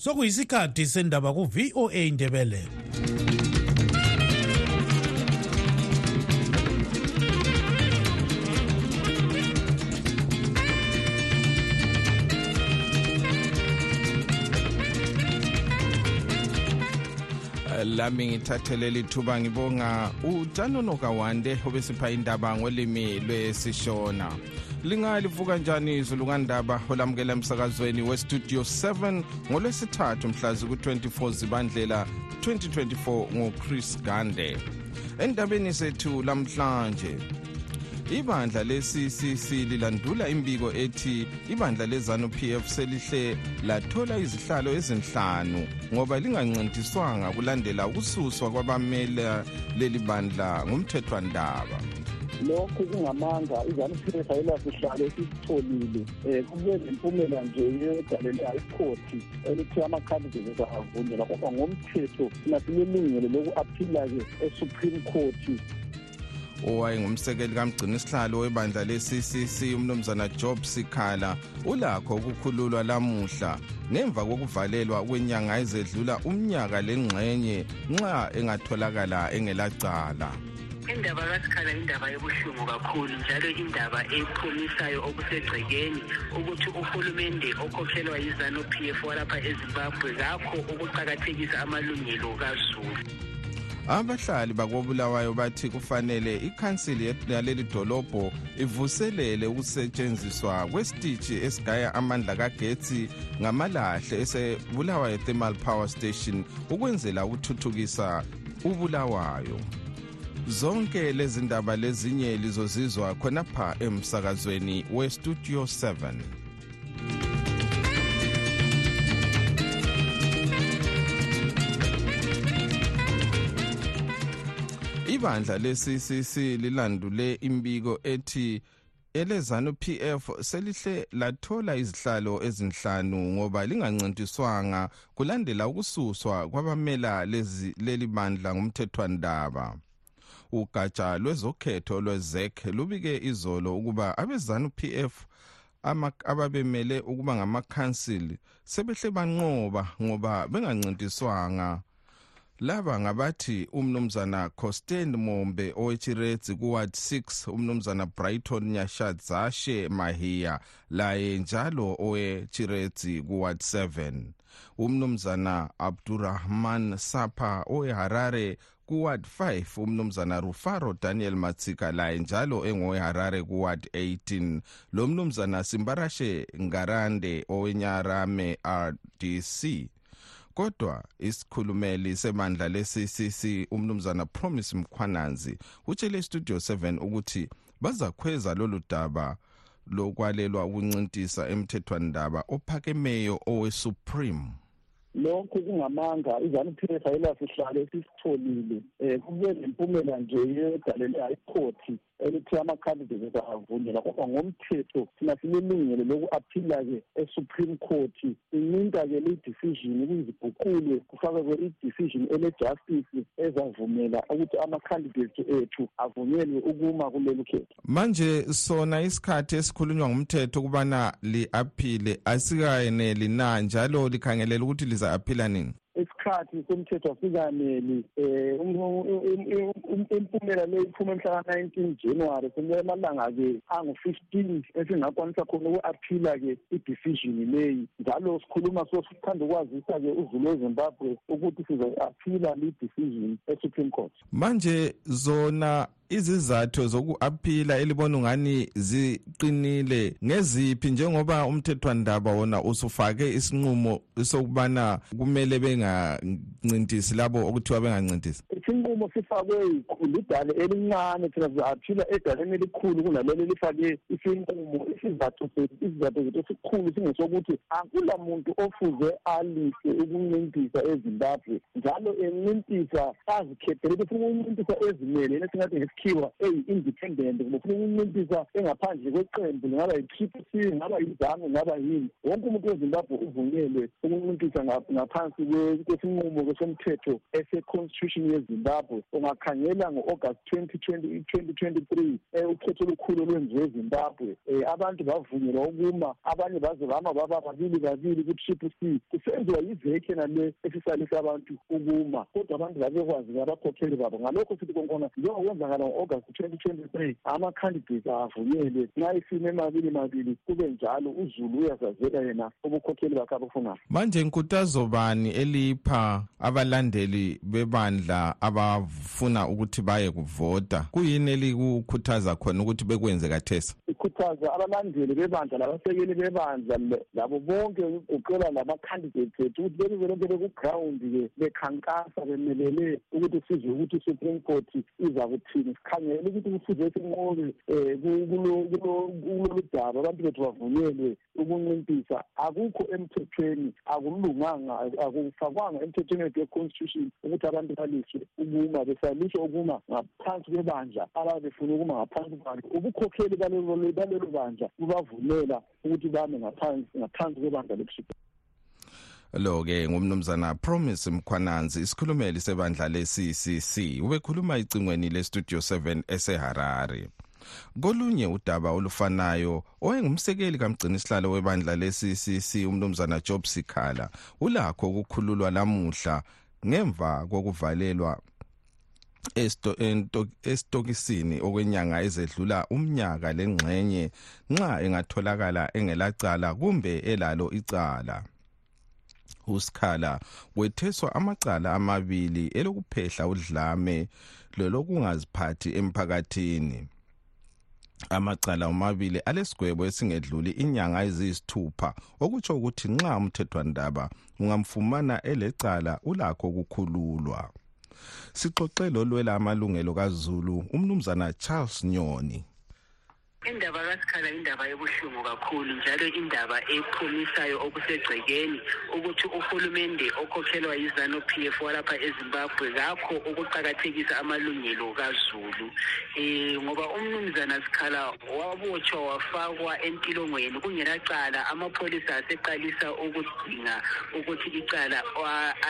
sokuyisikhathi sendaba ku-voa indebele lami ngithathele lithuba ngibonga utanono kawande obesipha indaba ngolimi lwesishona. Lingalivuka njani izulu kandaba olamukela emsakazweni westudio 7 ngolwesithathu mhlazi ku-24 zibandlela 2024 ngochris gande. Endabeni zethu lamhlanje ibandla le-ccc lilandula imbiko ethi ibandla lezanu pf selihle lathola izihlalo ezinhlanu ngoba lingancintiswanga kulandela ukususwa kwabamela leli bandla ngumthethwandaba. Lokhu kungamanga izanu pf ayilasihlalo esisitholile um kube nempumela nje yedalela ikhoti elithiwa amakhandidates avunyelwa kodwa ngomthetho thina silelungelo loku-aphila-ke e-supreme court. Owayengumsekeli kamgcini isihlalo webandla le-ccc umnumzana job sikhala ulakho ukukhululwa lamuhla ngemva kokuvalelwa kwenyanga ezedlula umnyaka lengxenye nxa engatholakala engelacala. Indaba kasikhala indaba ebuhlungu kakhulu njalo indaba ephumisayo okusegcekeni ukuthi uhulumende okhokhelwa yizanu p f walapha ezimbabwe kakho ukuqakathekisa amalungelo kazulu. Abahlali bakobulawayo bathi kufanele ikhansili yaleli dolobho ivuselele ukusetshenziswa kwesitishi esigaya amandla kagetsi ngamalahle esebulawayo thermal power station ukwenzela ukuthuthukisa ubulawayo zonke lezi ndaba lezinye lizozizwa khonapha emsakazweni westudio 7 ibandla le-ccc lilandule imbiko ethi elezanu PF selihle lathola izihlalo ezinhlanu ngoba lingancintiswanga kulandela ukususwa kwabamela lezi leli bandla ngumthethwandaba. Ugatsha lwezokhetho lwezek lubike izolo ukuba abezanu PF ababemele ukuba ngamakhansili sebehle banqoba ngoba bengancintiswanga. Laba ngabathi umnumzana Costen Mombe owechiredzi kuward 6 umnumzana Brighton Nyashadzashe Mahiya laye njalo owechiredzi kuward 7 umnumzana Abdurrahman Sapa oweHarare kuward 5 umnumzana Rufaro Daniel Matsika laye njalo engoweHarare kuward 18 lo mnumzana Simbarashe Ngarande owenyarame RDC kodwa isikhulumeli semandla le-ccc umnumzana promise mkhwananzi utshele studio 7 ukuthi bazakhweza lolu daba lokwalelwa ukuncintisa emthethwandaba ophakemeyo owe-supreme lokhu kungamanga izanu p f ayilasihlalo esisitholile um kube nempumela nje yedalela ikhoti elithiwa ama-candidates avunyelwa kodwa ngomthetho thina silelungelo loku-aphila-ke e-supreme court. Incinta-ke le-decision kuyiziguqule kufakekwe i-decision ele-justice ezavumela ukuthi ama-candidates ethu avunyelwe ukuma kulelu khetho. Manje sona isikhathi esikhulunywa ngumthetho ukubana li-aphile asikayeneli na? Njalo likhangelela ukuthi liza-aphila nini? Isikhathi somthetho asikaneli um impumela le iphuma mhlaka-nineteen january sekulemalanga-ke angu-fifteen esingakwanisa khona uku-aphila-ke i-decision leyi. Njalo sikhuluma so sithanda ukwazisa-ke uzulu wezimbabwe ukuthi sizoyi-aphila le-decision e-supreme court. Manje zona izizathu zoku-aphila elibona ungani ziqinile ngeziphi? Njengoba umthethwandaba wona usufake isinqumo sokubana kumele bengancintisi labo okuthiwa bengancintisi isinqumo sifakwe lidale elincane thina sizaphila edaleni elikhulu kunalelo elifake isinqumo isizathu isizathu zethu esikhulu singesokuthi akula muntu ofuze alise ukuncintisa ezimbabwe njalo encintisa azikhethele ukuthi ufuna ukuncintisa ezimele yena singathi ukuyakhiwa eyi-independent kumbe ufuna ukuncintiswa engaphandle kweqembu lingaba yi-triple c ngaba yizango ngaba yini. Wonke umuntu wezimbabwe uvunyelwe ukuncintisa ngaphansi kwesinqumo somthetho ese-constitution yezimbabwe. Ungakhangela ngo-august twenty twenty three um ukhetho olukhulu olwenziwe ezimbabwe. Um abantu bavunyelwa ukuma abanye baze bama baba babili babili ku-triple c. Kusenziwa yiveki nale esisalisa abantu ukuma kodwa abantu babekwazi abakhokheli babo. Ngalokho sithi konkona njengokwenzakala ngo-august twenty twenty three ama-candidates avunyelwe nxa isimo emabili mabili kube njalo uzulu uyazazela yena ubukhokheli bakhe abufunayo manje nkutazo bani elipha abalandeli bebandla abafuna ukuthi baye kuvota? Kuyini elikukhuthaza khona ukuthi bekwenze kathesa? Ikhuthaza abalandeli bebandla labasekeli bebandla labo bonke kugoqela lama-candidates ethu ukuthi belize lonke bekuground-ke bekhankasa bemelele ukuthi sizwe ukuthi i-supreme court iza kuthini sikhangele ukuthi kufuze sinqobe um kulolu daba abantu bethu bavunyelwe ukuncintisa akukho emthethweni akulunganga akufakwanga emthethweni wethu we-constitution ukuthi abantu baliswe ukuma besaliswe ukuma ngaphansi kwebandla. Ababe befuna ukuma ngaphansi kwalo ubukhokheli balelo bandla bubavumela ukuthi bame ngaphansi kwebandla lebusuku lo-ke ngumnumzana promise mkhwananzi isikhulumeli sebandla le-ccc ubekhuluma icingweni le-studio 7 eseharare. Kolunye udaba olufanayo owayengumsekeli kamgcinisihlalo webandla le-ccc umnumzana job sikhala ulakho ukukhululwa lamuhla ngemva kokuvalelwa esitokisini okwenyanga ezedlula umnyaka lengxenye nxa engatholakala engelacala kumbe elalo icala. Usikhala wetheswa amacala amabili elokuphehla udlame lolokungaziphathi emphakathini. Amacala omabili alesigwebo esingedluli inyanga eziyisithupha okutsho ukuthi nxa umthethwandaba ungamfumana elecala ulakho ukukhululwa. Sixoxe lolwela amalungelo kazulu umnumzana charles nyoni. Indaba kasikhala indaba ebuhlungu kakhulu njalo indaba ephumisayo okusegcekeni ukuthi uhulumende okhokhelwa yizanu p f walapha ezimbabwe kakho ukuqakathekisa amalungelo kazulu. Um ngoba umnumzana sikhala wabotshwa wafakwa entilongweni. Kungelacala amapholisa aseqalisa ukudinga ukuthi icala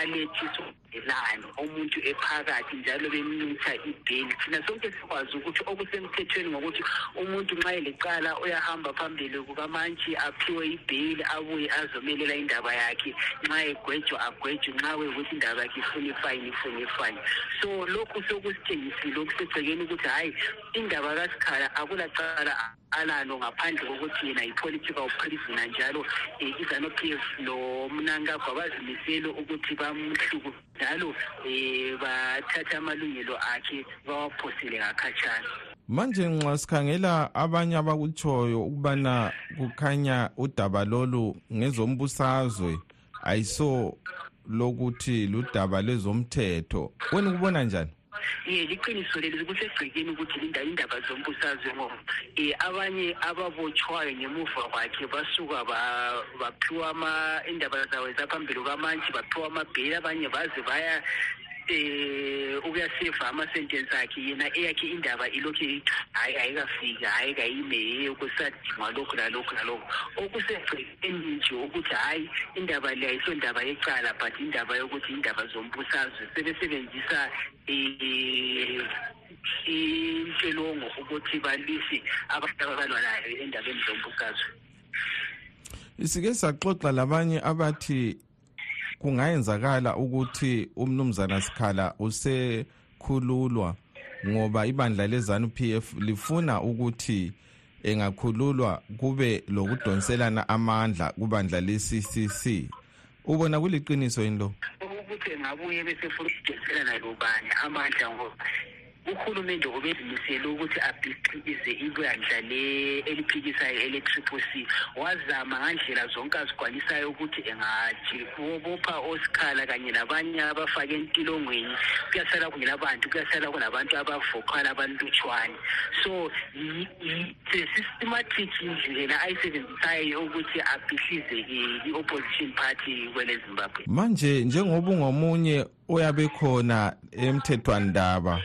alethiswa lani umuntu ephakathi njalo bemnitha ibheli thina sonke sikwazi ukuthi okusemthethweni ngokuthi umuntu nxa elecala uyahamba phambili kukamantshi aphiwe ibheli abuye azomelela indaba yakhe. Nxa egwejwa agwejwe. Nxa kuyukuthi indaba yakhe ifuna ifayini ifuna ifayini. So lokhu sokusitshengisile okusegcekeni ukuthi hhayi indaba kasikhala akulacala alalo ngaphandle kokuthi yena yi-political prisoner njalo um izanu p f nomnankagwa bazimisele ukuthi bamhluku njalo um bathathe amalungelo akhe bawaphosele ngakhatshana. Manje nxa sikhangela abanye abakutshoyo ukubana kukhanya udaba lolu ngezombusazwe ayiso lokuthi ludaba lwezomthetho. Wena ukubona njani ye liqiniso leli kusegcekeni ukuthi indaba zombusazwe ngoba um abanye ababotshwayo ngemuva kwakhe basuka baphiwa indaba zawo zaphambili kwamantshi baphiwa amabheli abanye baze baya ukuyaseva ama-sentence akhe yena eyakhe indaba ilokhu hhayi ayikafiki hhayi kayime kusadingwa lokhu nalokhu nalokhu. Okusegcekeni nje ukuthi hhayi indaba le ayisondaba yecala but indaba yokuthi indaba zombusazwe sebesebenzisa um intshelongo ukuthi balwise abantu ababalwa nayo endabeni zombusazwe. Sike saxoxa labanye abathi kungayenzakala ukuthi umnumzana sikhala usekhululwa ngoba ibandla lezanu PF lifuna ukuthi engakhululwa kube lokudonselana amandla kubandla le-CCC ubona kuliqiniso yini lo? Ukuthi engabuye bese funa ukudonselana lobani amandla ngoba uhulumende ubezimisele ukuthi abhiqize ibandla eliphikisayo ele-triple c. Wazama ngandlela zonke azigwanisayo ukuthi engajibopha osikhala kanye labanye abafake entilongweni kuyasala kungelabantu kuyasala kunabantu abavokhala abalutshwane. So the-systematic indlela ayisebenzisayo ukuthi abhihlize i-opposition party kwele zimbabwe manje njengoba ungomunye oyabe khona emthethwandaba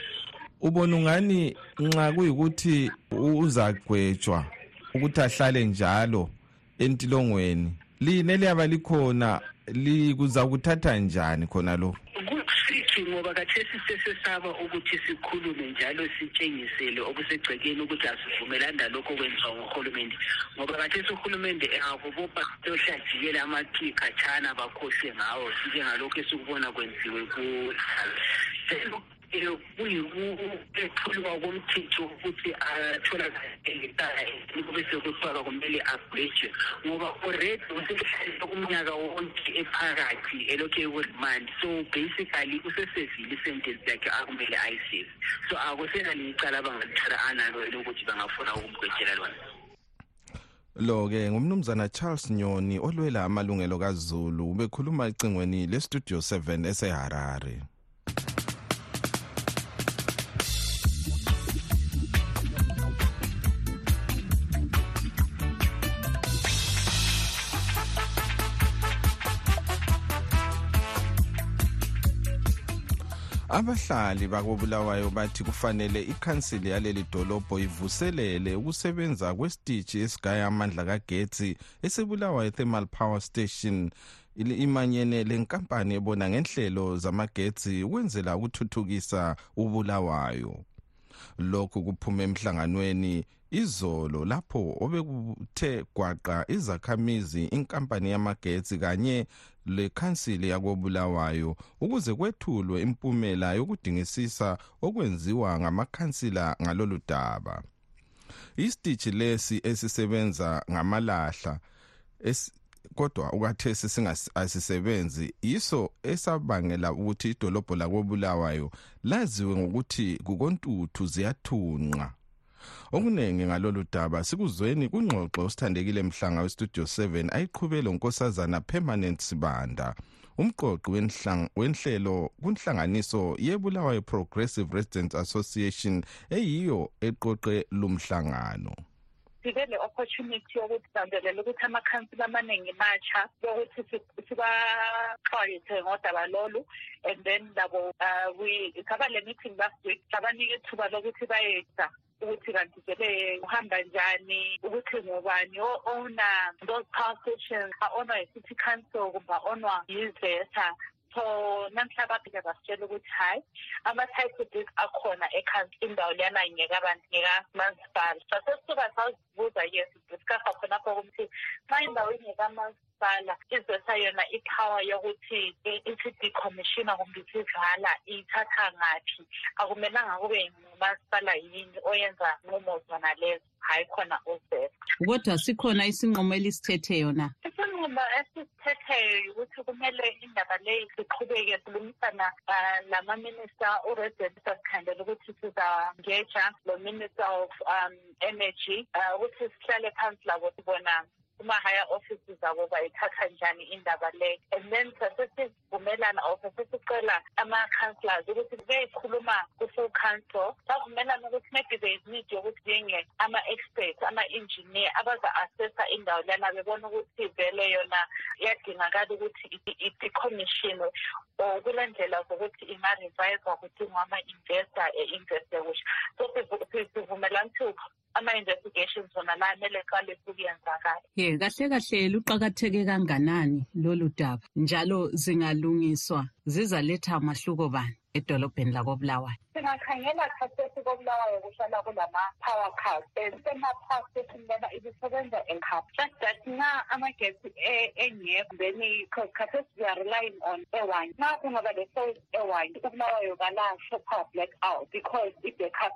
ubona ungani nxa kuyikuthi uzagwetshwa ukuthi ahlale njalo entilongweni. Line liyaba likhona likuza kuthatha njani khona lokho kusithi ngoba kathesi sesesaba ukuthi sikhulume njalo sitshengisele okusegcekeni ukuthi asivumelani lalokho okwenziwa nguhulumende ngoba kathesi uhulumende engakubopha yohlajikela amaqhi khatshana bakhohlwe ngawo njengalokhu esikubona kwenziwe kuyikuphulwa komthetho ukuthi atholakale kube sekuthiwa kumele agwejwe ngoba already usehlale umnyaka wonke ephakathi elokhu ekurimandi so basically usesevile isentence yakhe akumele ayiseve so akusenali icala abangalithatha analo elokuthi bangafuna ukumgwejela lona. Lo-ke ngumnumzana charles nyoni olwela amalungelo kazulu ubekhuluma ecingweni lestudio 7 eseharare. Abahlali bakobulawayo bathi kufanele ikhansili yaleli dolobho ivuselele ukusebenza kwesitishi esigaya amandla kagetsi esebulawayo thermal power station. Imanyene lenkampani ebona ngenhlelo zamagetsi ukwenzela ukuthuthukisa ubulawayo. Lokhu kuphume emhlanganweni izolo lapho obekuthe gwaqa izakhamizi inkampani yamagetsi kanye lekhansili yakobulawayo ukuze kwethulwe impumela yokudingisisa okwenziwa ngamakhansila ngalolu daba. Isitishi lesi esisebenza ngamalahla kodwa ukwathesi asisebenzi yiso esabangela ukuthi idolobho lakobulawayo laziwe ngokuthi kukontuthu ziyathunqa. Okuningi ngalolu daba sikuzweni kungxoxo osithandekile mhlanga westudio 7 ayiqhubele unkosazana permanent sibanda. Umqoqi wenhlelo kunhlanganiso yebulawayo progressive residents association eyiyo eqoqe lumhlangano sibe le-opportunity yokuthi sandelela ukuthi amakhansila amaningi matsha yokuthi sibaxwayise ngodaba lolu and then labo uh, saba le meeting last week sabanika ithuba lokuthi bayeza ukuthi kanti vele uhamba njani ukuthi ngubani o-owner those power stations a-ownwa yi-city council kumbe a-ownwa yiveta so namhla baphinde basitshela ukuthi hhayi ama-title deeds akhona ekhansi indawo leyana ngekamasipala sasesisuka sawuzibuza yes discussa khonapho kumthi xa indawo ingekamasipala izesa yona ipower yokuthi ithi decommissiona kumbe isivala iyithatha ngaphi. Akumelanga kube ngumasipala yini oyenza nqumo zona lezo hayi khona uzesa kodwa sikhona isinqumo elisithethe na isinqumo esisithetheyo ukuthi kumele indaba leyi siqhubeke silungisana um lama-minister uresident sasikhandela ukuthi sizangeja lo minister of um energy um ukuthi sihlale phansi labo sibona. Kuma-higher offices abo bayithatha njani indaba le? And then sasesivumelana or sasesicela ama-councillors ukuthi beyikhuluma ku-full council. Bavumelana ukuthi maybe there is need yokuthi njenge ama-experts ama-engineer abaza-assessa indawo lana bebona ukuthi vele yona iyadingakala ukuthi i-decommissionwe or kule ndlela zokuthi inga-reviswa kudingwa ama-investor e-investe kuhle. So sivumelana ukuthi ama-investigations wona la kumele qale ukuyenzakala ye kahle kahle luqakatheke kanganani lolu daba? Njalo zingalungiswa? Zizaletha mahluko bani edolobheni lakobulawayo? Singakhangela khathesi kobulawayo kuhlala kulama-power cars um sema-power station lena ibisebenza ekhapha just that nxa amagetsi engekho then khathesi we are relying on ewine nxa kungaba le-source ewine ubulawayo kala-shopper black out because i-backup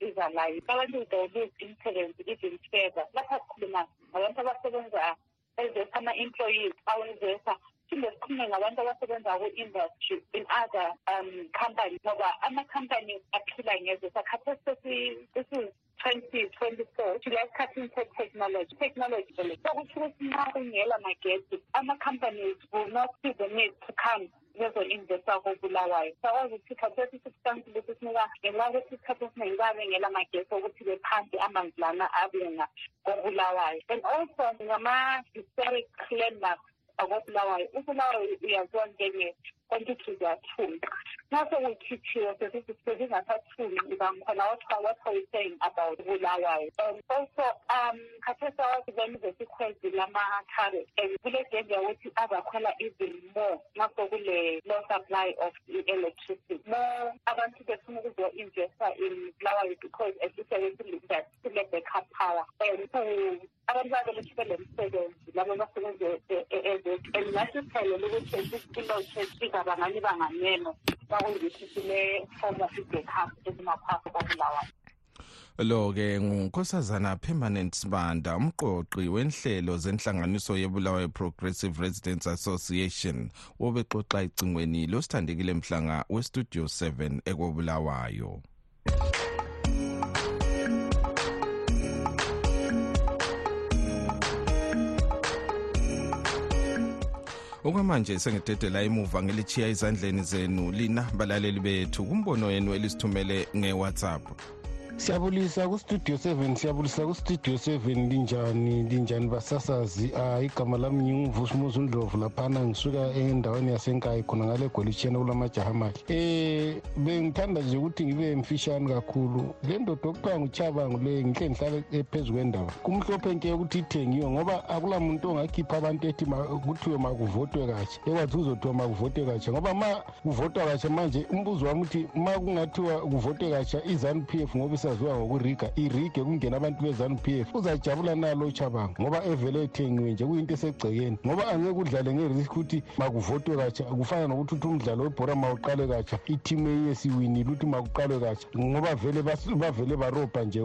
izalayo abantu they lose influence even further. Lapha sikhuluma ngabantu abasebenza ezesa ama-employees awezesa phinde sikhulume ngabantu abasebenza ku-industry in other um companies ngoba ama-company aphila ngezesa khathesi this is 2024 silesikhathini se-technology technology. Vele sokutsho ukuthi nxa kungela magetsi ama-companies will not see the need to come bezo-investa kobulawayo. Sakwazi ukuthi khathesi substance lesi sinika ngenxa yokuthi isikhathi esiningi babengela magetsi okuthi bephansi amanzi lana abuyenga kobulawayo and also ngama-historic landmarks okobulawayo ubulawayo uyazonke ke kwantithizathuli nase uyikhithiwe sezingasathuli ngibangikhona what are you saying about bulawayo um also um khathesi awasiveni the lama-carrot and kule danger yokuthi azakhwela even more nasekule supply of electricity. more abantu befuna ukuzo-investa in bulawayo because at least sebesilinde sile-backup power and abantu babelethi belemsebenzi labo basebenzi elingasiphelele ukuthi at least ilotshe ilothe ingabangani banganeno bakuyikuthi sile-forma i-backup ezimaphasi kobulawayo lo-ke ngunkosazana permanent sibanda umqoqi wenhlelo zenhlanganiso yebulawayo progressive residents association wobexoxa icingweni losithandekile mhlanga westudio 7 ekobulawayo okwamanje sengidedela emuva ngilichiya ezandleni zenu lina balaleli bethu kumbono yenu elisithumele ngewhatsapp siyabulisa kustudio 7 siyabulisa kustudio 7 linjani linjani basasazi? Uh, igama lami nginguvusumuzi undlovu laphana ngisuka endaweni yasenkayi khona ngale golitshena kulamajaha amahle eh bengithanda nje ukuthi ngibe mfishane kakhulu. Le ndoda okuthiwa nguchabangu le ngihle ngihlale phezu kwendaba. Kumhlophe nke ukuthi ithengiwe ngoba akula muntu ongakhipha abantu ethi kuthiwe makuvotwe katsha. Ekwathi kuzothiwa makuvotwe katsha ngoba ma kuvotwa katsha manje umbuzo wami uthi ma kungathiwa kuvotwe katsha izanu p f ngoba esaziwa ngokuriga irige kungena abantu bezanu p f. Uzajabula nalo chabango ngoba evele ethengiwe nje kuyinto esegcekeni. Ngoba angeke udlale ngerisk ukuthi makuvotwe katsha kufana nokuthi uthi umdlalo webhora mawuqale katsha ithimu eyesiwinile ukuthi makuqalwe katsha. Ngoba vele bavele barobha nje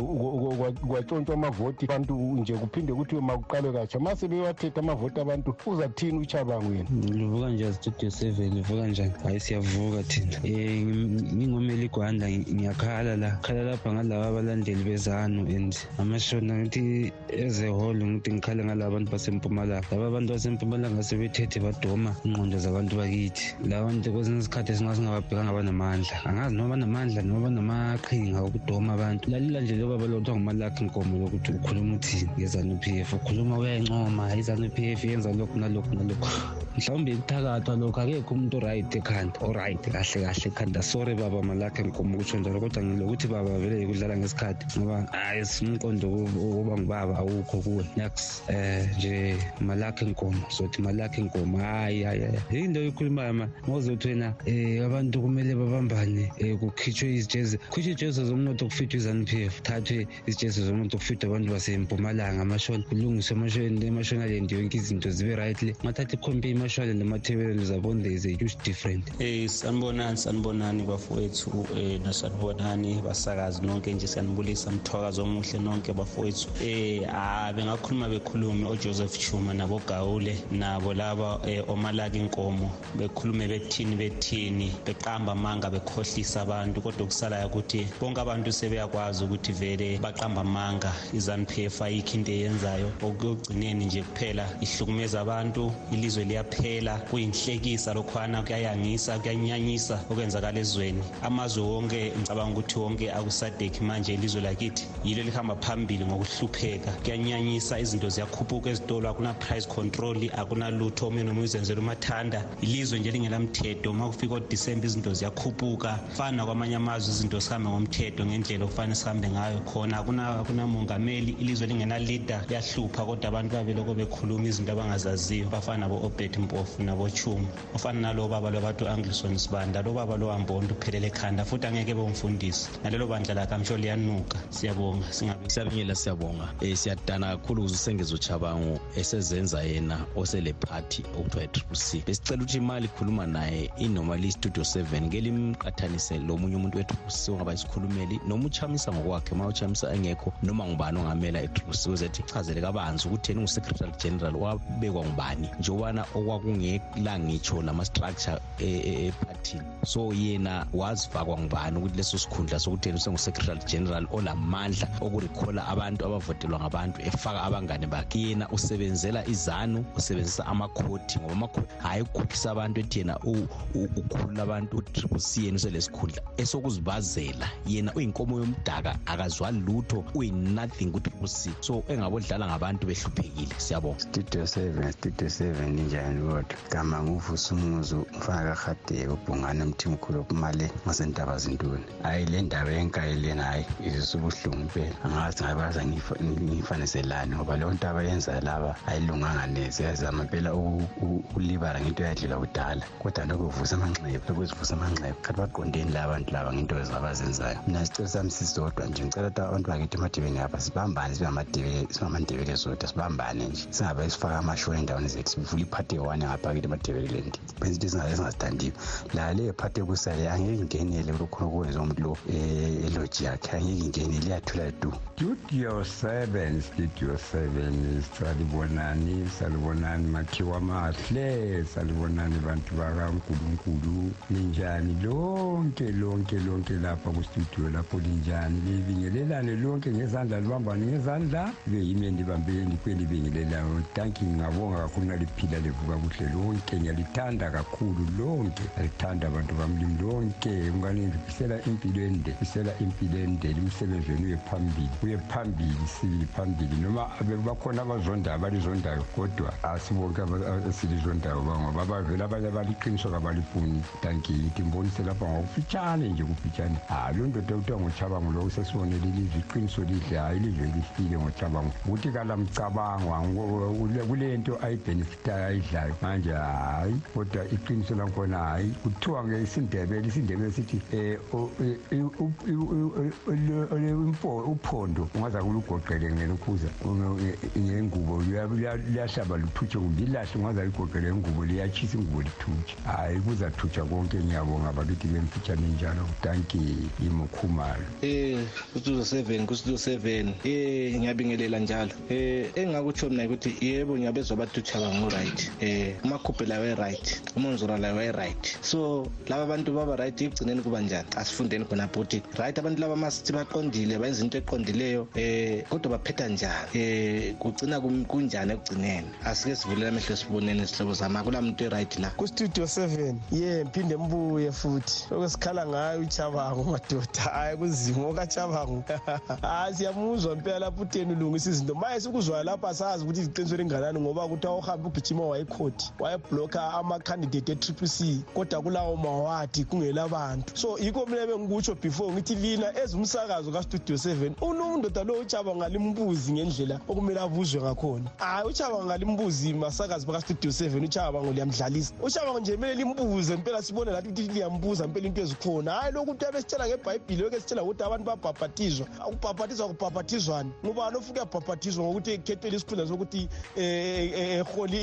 kwatshontshwa amavoti abantu nje kuphinde kuthiwe makuqalwe katsha. Ma sebewathetha amavoti abantu uzathini uchabango yena livuka nje studio seven? Livuka njani? Hayi siyavuka thina. Um ngingomeli igwanda ngiyakhala la. Khala lapha ngalaba abalandeli bezanu and amashona ngithi as a whole ngithi ngikhale ngalaba bantu basempumalanga. Laba abantu basempumalanga sebethethe badoma ingqondo zabantu bakithi. La bantu kwesinye isikhathi esingasingababhekanga banamandla angazi noma banamandla noma banamaqhinga okudoma abantu. Lalela nje loba balothiwa ngumalakhi nkomo lokuthi ukhuluma uthini ngezanu p f. Ukhuluma uyayincoma izanu p f yenza lokhu nalokhu nalokhu. Mhlawumbe kuthakathwa lokhu akekho umuntu oright ekhanda. Oright kahle kahle ekhanda. Sorry baba malakhe nkomo ukutsho njalo kodwa ngilokuthi baba vele kudlala ngesikhathi ngoba hayi umqondo wokuba ngubaba awukho kuwe. Next um nje malakhe nkomo sothi malakhe nkomo hayi hayi hayi into oyikhulumayo ma ngozothi wena um abantu kumele babambane um kukhitshwe izijezi khitshwe ijezi zomnotho kufithwe izanu p f thathwe izijezi zomnotho kufithwe abantu basempumalanga amashoni kulungiswe emashonalend yonke izinto zibe rightly mathatha ikhompe imashonalend amathebeleni zabona there is a huge different. Um sanibonani sanibonani bafowethu um nasanibonani basakazi nonke nje siyanibulisa mthwakazi omuhle nonke bafowethu. Um ah bengakhuluma bekhulume ojoseph chuma nabogawule nabo laba um omalaka inkomo bekhulume bethini bethini beqamba amanga bekhohlisa abantu kodwa okusalayo ukuthi bonke abantu sebeyakwazi ukuthi vele baqamba amanga izanu-p f ayikho into eyenzayo. Okugcineni nje kuphela ihlukumeza abantu ilizwe liyaphela kuyinhlekisa lokhwana kuyayangisa kuyanyanyisa okwenzakala ezweni. Amazwe wonke ngicabanga ukuthi wonke akusadekhi manje ilizwe lakithi yilo lihamba phambili ngokuhlupheka. Kuyanyanyisa izinto ziyakhuphuka ezitolo akuna-price control akunalutho omunye nomunye uzenzela umathanda. Ilizwe nje lingelamthetho uma kufika odisemba izinto ziyakhuphuka. Fana kwamanye amazwe izinto sihambe ngomthetho ngendlela okufanele sihambe ngayo khona. Akunamongameli ilizwe lingena-leader liyahlupha kodwa abantu babeloko bekhuluma izinto abangazaziyo. Bafana nabo-obed mpofu nabo-chuma ofana nalo baba lwabantu anglison sibanda lo baba lowambonto uphelele ekhanda futhi angeke bewumfundisi nalelo bandla lakhe amsho liyanuka siyabonga. Siyabingelela siyabonga. Um siyadana kakhulu ukuze usengezochabango esezenza yena osele party okuthiwa i-triple c. Besicela ukuthi imali ikhuluma naye inormally istudio seven. Ngeke limqathanise lo munye umuntu we-triple c ongaba isikhulumeli noma uchamisa ngokwakhe. Ma uchamisa engekho noma ngubani ongamela i-triple c ukuze thi chazele kabanzi ukuthi yena ungu-secretary general wabekwa ngubani? Njengobana okwakungela ngitsho nama-structure ephathini so yena wazifakwa ngubani ukuthi leso sikhundla sokuthi yena usengu-secretary general olamandla okurikhola abantu abavotelwa ngabantu efaka abangane bakhe yena usebenzela izanu usebenzisa amakhoti ngoba amakhoti hhayi ukukhohlisa abantu ethi yena ukhulula abantu u-triple c yena uselesikhundla esokuzibazela yena uyinkomo yomdaka akazwali lutho uyi-nothing ku-triple c so engabodlala ngabantu behluphekile siyabonga. Studio seven studio seven injani kodwa gama nguvusa umuzu mfana kahadeka ubhungane mthimkhulu okumale ngasendaba zintoni hhayi le ndaba yenkayi lena hhayi izisa ubuhlungu impela. Angazi ngabaza ngiyifaniselani ngoba leyo nto abayenzayo laba ayilunganga neze. Yazama impela ukulibala ngento yadlula kudala. Kodwa lokuvusa amanxeba lokuzivusa amanxeba. Khathi baqondeni la bantu laba ngento abazenzayo. Mina sicelo sami sisodwa nje ngicela abantu bakithi emadebeni apha sibambane sibamandebele sodwa sibambane nje. Singabe sifaka amashoni endaweni zethu sivula iphathi eyi-one ngapha kithi emadebeleland benza into ezingazithandiyo la le phathi ekusale angeke ingenele kulokhona okwenza umuntu lo eloji yakhe angeke ingenele iyathula du studio seven studio seven salibonani salibonani makhiwa mahle salibonani bantu bakankulunkulu linjani lonke lonke lonke lapha kustudio lapho linjani libingelelane lonke ngezandla libambane ngezandla libe yimi endibambeleni kwelibingelelayo tanki ngingabonga kakhulu naliphila livuka kuhle lonke ngiyalithanda kakhulu lonke. Alithanda abantu bamlimi lonke mngane ngifisela impilo ende fisela impilo ende umsebenzi wenu uye phambili uye phambili sibili phambili noma bakhona abazondayo abalizondayo kodwa asibonke esilizondayo ngoba bavele abanye abaliqiniso kabalifuni tanki ngithi mbonise lapha ngokufitshane nje kufitshane. Hayi loo ndoda kuthiwa ngochabango lo sesibonele ilizwe iqiniso lihle hayi ilizwe lifile ngochabango ukuthi kalamcabangwa kule nto ayibhenefitayo ayidlayo. Manje hayi kodwa iqiniso lakhona hayi kuthiwa ngesindebele isindebele sithi um uphondo ungaza kulugoqele ngelokhuza ngengubo liyahlaba luthutshe kumbe ilahle ungaza ligoqele ngengubo liyatshisa ingubo lithutshe hayi kuzathutsha konke ngiyabonga bakithi bemfitshane njalo. Tanki imukhumalo um kustudio seven kustudio seven. Um ngiyabingelela njalo. Um engingakutsho mina ukuthi yebo ngiyabezwa bathi uchaba ngo-right um umakhuphe lawo e-right umonzura lawo e-right so laba bantu baba right ekugcineni kuba njani? Asifundeni khonapho ukuthi right abantu laba masithi baqondile bayenza into eqondileyo um kodwa baphetha njani? Um kugcina kunjani ekugcineni? Asike sivulela amehlo esiboneni isihlobo zami. Akula muntu e-right la kustudio seven. Ye mphinde mbuye futhi. Okwesikhala ngayo uchabango madoda. Hayi kuzima okachabango hayi siyamuzwa mpela lapho uteni ulungisa izinto. Maye sikuzwayo lapho asazi ukuthi iqiniso linganani ngoba kuthiwa uhambe ugijima wayikhoti wayeblokha amakhandidate e-triple c kodwa kulawo mawadi kungelabantu. So yikho mina bengikutsho before ngithi lina ezumsakazo kastudio seven. Unondoda lo uchaba ngalimbuzi ngendlela okumele abuzwe ngakhona. Hayi uchaba ngalimbuzi masakazi bakastudio seven uchaba ngoliyamdlalisa uchaba nje kumele limbuze mpela sibone lathi ukuthi liyambuza mpela into ezikhona. Hayi lokhu abesitshela ngebhayibhili yoke sitshela ukuthi abantu babhabhathizwa ukubhabhathizwa kubhabhathizwani ngubani ofuna ukuyabhabhathizwa ngokuthi ekhethele isikhundla sokuthi eholi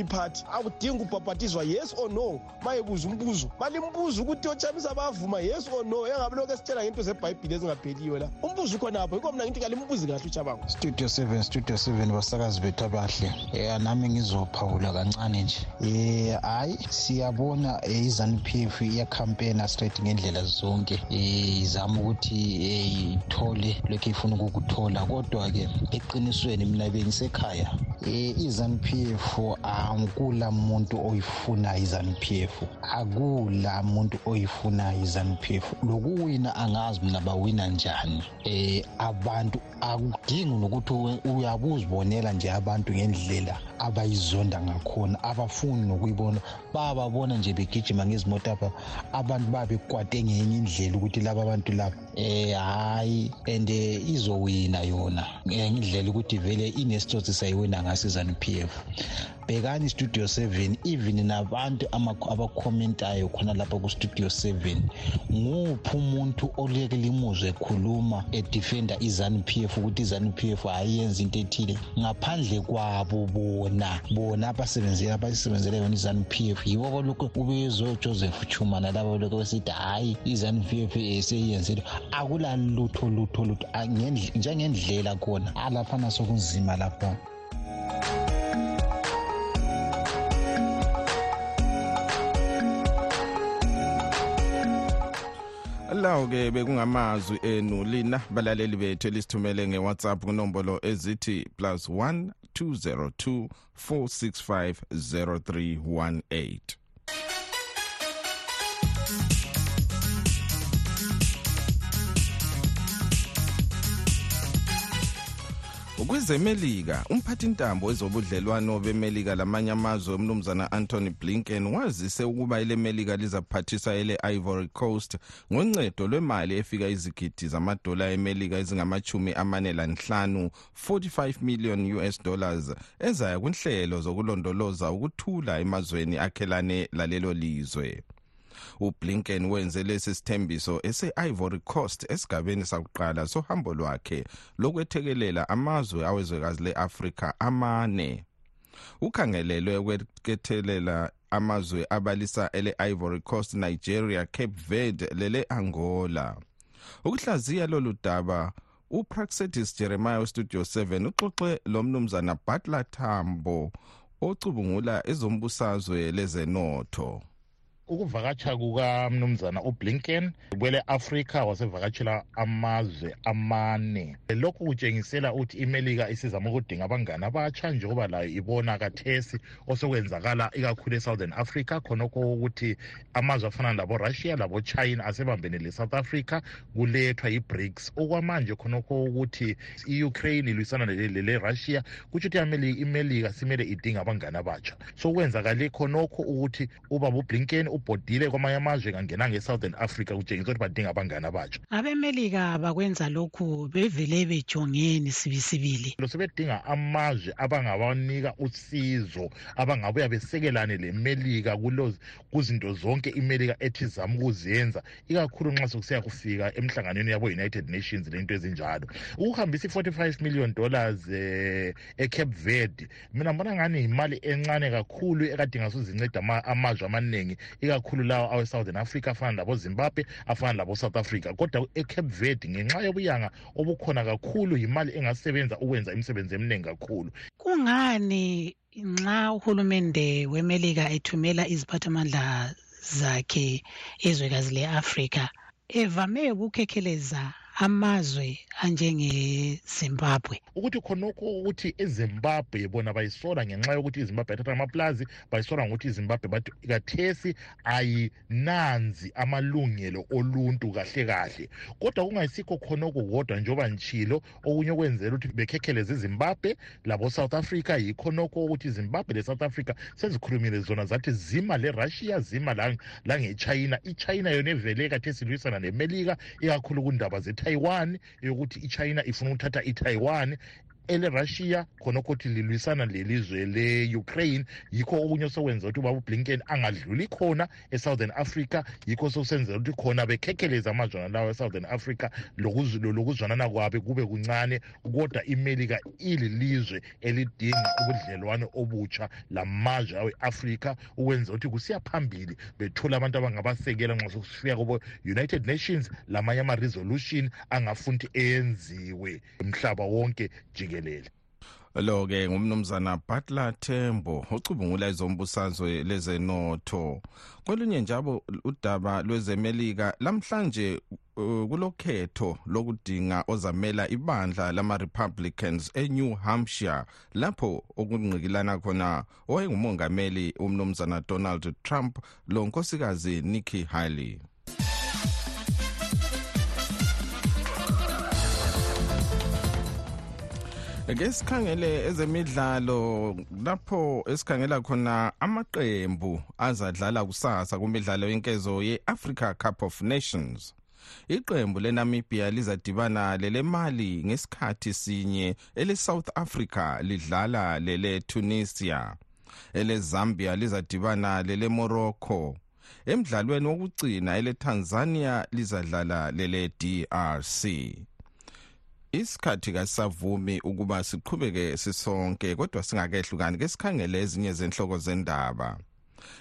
iphathi akudingi ukubhabhathizwa yes or no? Mayebuza umbuzo. Malimbuza ukuthi ochamisa bavuma yes or no? Engabe lokhu esitshela ngento zebhayibhili ezingapheliyo la. Umbuzo ukhonapho yikho mina ngithi kalimbuzi kahle uchabango studio seven studio seven basakazi bethu abahle. Um nami ngizophawula kancane nje. Um hayi siyabona izanu p f iyakhampena straight ngendlela zonke. Um izama ukuthi ithole lokhu ifuna ukukuthola. Kodwa-ke eqinisweni mina bengisekhaya um izanu p f akula muntu oyifunayo izanu p f. Akula muntu oyifunayo izanu p f. Lokuwina angazi mina bawina njani? Um abantu akudingi nokuthi uyabuzibonela nje abantu ngendlela abayizonda ngakhona abafuni nokuyibona. Bababona nje begijima ngezimoto apha abantu babekwate ngenye indlela ukuthi laba abantu laba um hhayi and izowina yona ngendlela ukuthi vele inesitsotsi sayiwina ngaso izanu p f. Bhekani istudio 7 even nabantu abakhomentayo khona lapha kustudio 7 nguphi umuntu oleke limuzwe ekhuluma edefenda izanu p f ukuthi izanu p f ayiyenzi into ethile. Ngaphandle kwabo bona bona abasebenzela abasebenzela yona izanu p f yibo kolokhu ubezwe ujoseph chumana laba lokhu besithi hhayi izanu p f eseyiyenzile akula lutho lutho lutho njengendlela khona alaphana sokunzima laphona lawo-ke bekungamazwi eh, enu lina balaleli bethu elisithumele ngewhatsapp kunombolo ezithi plus 1 202 465 0318 kwezemelika umphathintambo wezobudlelwano bemelika lamanye amazwe umnumzana anthony blinken wazise ukuba ile melika lizaphathisa ele ivory coast ngoncedo lwemali efika izigidi zamadola emelika ezingamachumi amane lanhlanu 45 million us dollars ezaya kwinhlelo zokulondoloza ukuthula emazweni akhelane lalelo lizwe ublinken wenze lesi sithembiso ese-ivory coast esigabeni sakuqala sohambo lwakhe lokwethekelela amazwe awezwekazi le-afrika amane. Ukhangelelwe ukwethekelela amazwe abalisa ele-ivory coast nigeria cape verde lele-angola. Ukuhlaziya lolu daba upraxedis jeremiah westudio 7 uxoxe lo mnumzana butler tambo ocubungula ezombusazwe lezenotho. Ukuvakatsha kukamnumzana ublinken kwele afrika wasevakatshela amazwe amane. Lokhu kutshengisela ukuthi imelika isizama ukudinga abangani abatsha njengoba layo ibona kathesi osokwenzakala ikakhulu e-southern africa khonokho ukuthi amazwe afana laborussia labochina asebambene le-south africa kulethwa i-brics. Okwamanje khonokho ukuthi i-ukraine ilwisana le-russia kutsho ukuthi imelika simele idinga abangani abatsha so kwenzakale khonokho ukuthi ubaba ublinken ubhodile kwamanye amazwe kangena nge-southern africa kutshengisa ukuthi badinga abangani abatsha. Abemelika bakwenza lokhu bevele bejongeni sibisibili lo sebedinga amazwe abangabanika usizo abangabuya besekelane lemelika kuzinto zonke imelika ethi zama ukuzenza. Ikakhulu nxa sokusiya kufika emhlanganweni yabo-united nations lento ezinjalo. Ukuhambisa i-45 million dollars eh, ecape verde mina mbona ngani yimali encane kakhulu ekade ngasuzinceda amazwe amaningi. Ikakhulu lawo awe-southern africa afana labozimbabwe afana labo-south africa. Kodwa ecape verde ngenxa yobuyanga obukhona kakhulu yimali engasebenza ukwenza imisebenzi eminingi kakhulu. Kungani nxa uhulumende wemelika ethumela iziphathamandla zakhe ezwekazi le-afrika evame ukukhekheleza amazwe anjengezimbabwe. Ukuthi khonokho ukuthi ezimbabwe bona bayisola ngenxa yokuthi izimbabwe yathatha amaplazi bayisola ngokuthi izimbabwe bathi kathesi ayinanzi amalungelo oluntu kahle kahle. Kodwa kungayisikho khonokho kodwa njengoba njilo okunye okwenzela ukuthi bekhekheleze izimbabwe labo-south africa yikhonokho ukuthi izimbabwe le-south africa sezikhulumile zona zathi zima le-russia zima langechina. Ichina yona evele kathesi ilwisana nemelika ikakhulu kundaba itaiwan yokuti ichina ifuna uthatha itaiwan elerussia khonokho ukuthi lilwisana lelizwe le-ukraine. Yikho okunye sokwenza ukuthi ubaba ublinken angadluli khona e-southern africa. Yikho sokusenzela ukuthi khona bekhekheleza amazwana lawo e-southern africa. Lokuzwanana kwabe kube kuncane kodwa imelika ililizwe elidinga ubudlelwane obutsha lamazwe awe-afrika ukwenzela ukuthi kusiya phambili bethole abantu abangabasekela nxa sokufika kubo-united nations lamanye ama-resolution angafuna ukuthi enziwe umhlaba wonke jikelele. Jikelele. Lo ke ngumnumzana Butler Tembo ocubungula izombusazwe lezenotho. Kolunye njalo udaba lwezemelika lamhlanje uh, kulokhetho lokudinga ozamela ibandla lama-republicans enew hampshire lapho okungqikilana khona owayengumongameli umnumzana donald trump lo nkosikazi nikki haley. Ke sikhangele ezemidlalo lapho esikhangela khona amaqembu azadlala kusasa kumidlalo yenkezo ye-africa cup of nations. Iqembu lenamibia lizadibana lelemali ngesikhathi sinye ele-south africa lidlala lele-tunisia ele-zambia lizadibana lele-morocco emdlalweni wokugcina eletanzania lizadlala lele-drc isikhathi kasavumi ukuba siqhubeke sisonke kodwa singakehlukani ke sikhangele ezinye zenhloko zendaba.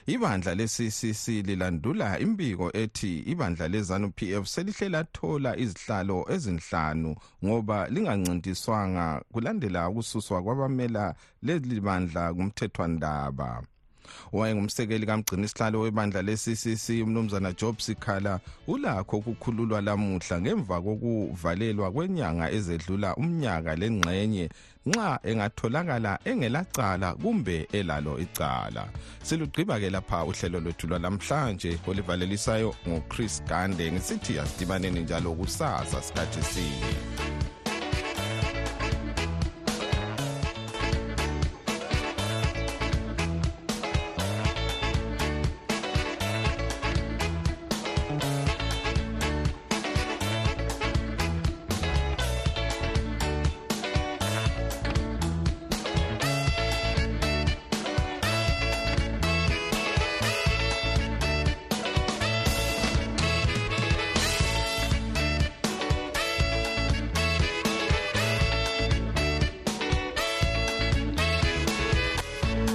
Ibandla le-ccc lilandula imbiko ethi ibandla lezanu pf selihle lathola izihlalo ezinhlanu ngoba lingancintiswanga kulandela ukususwa kwabamela leli bandla kumthethwandaba. Owayengumsekeli kamgcini isihlalo webandla le-ccc umnumzana job sikhala ulakho ukukhululwa lamuhla ngemva kokuvalelwa kwenyanga ezedlula umnyaka lengxenye nxa engatholakala engelacala kumbe elalo icala. Silugqiba-ke lapha uhlelo lwethu lwalamhlanje olivalelisayo nguchris gande. Ngisithi asidibaneni njalo kusasa sikhathi sinye.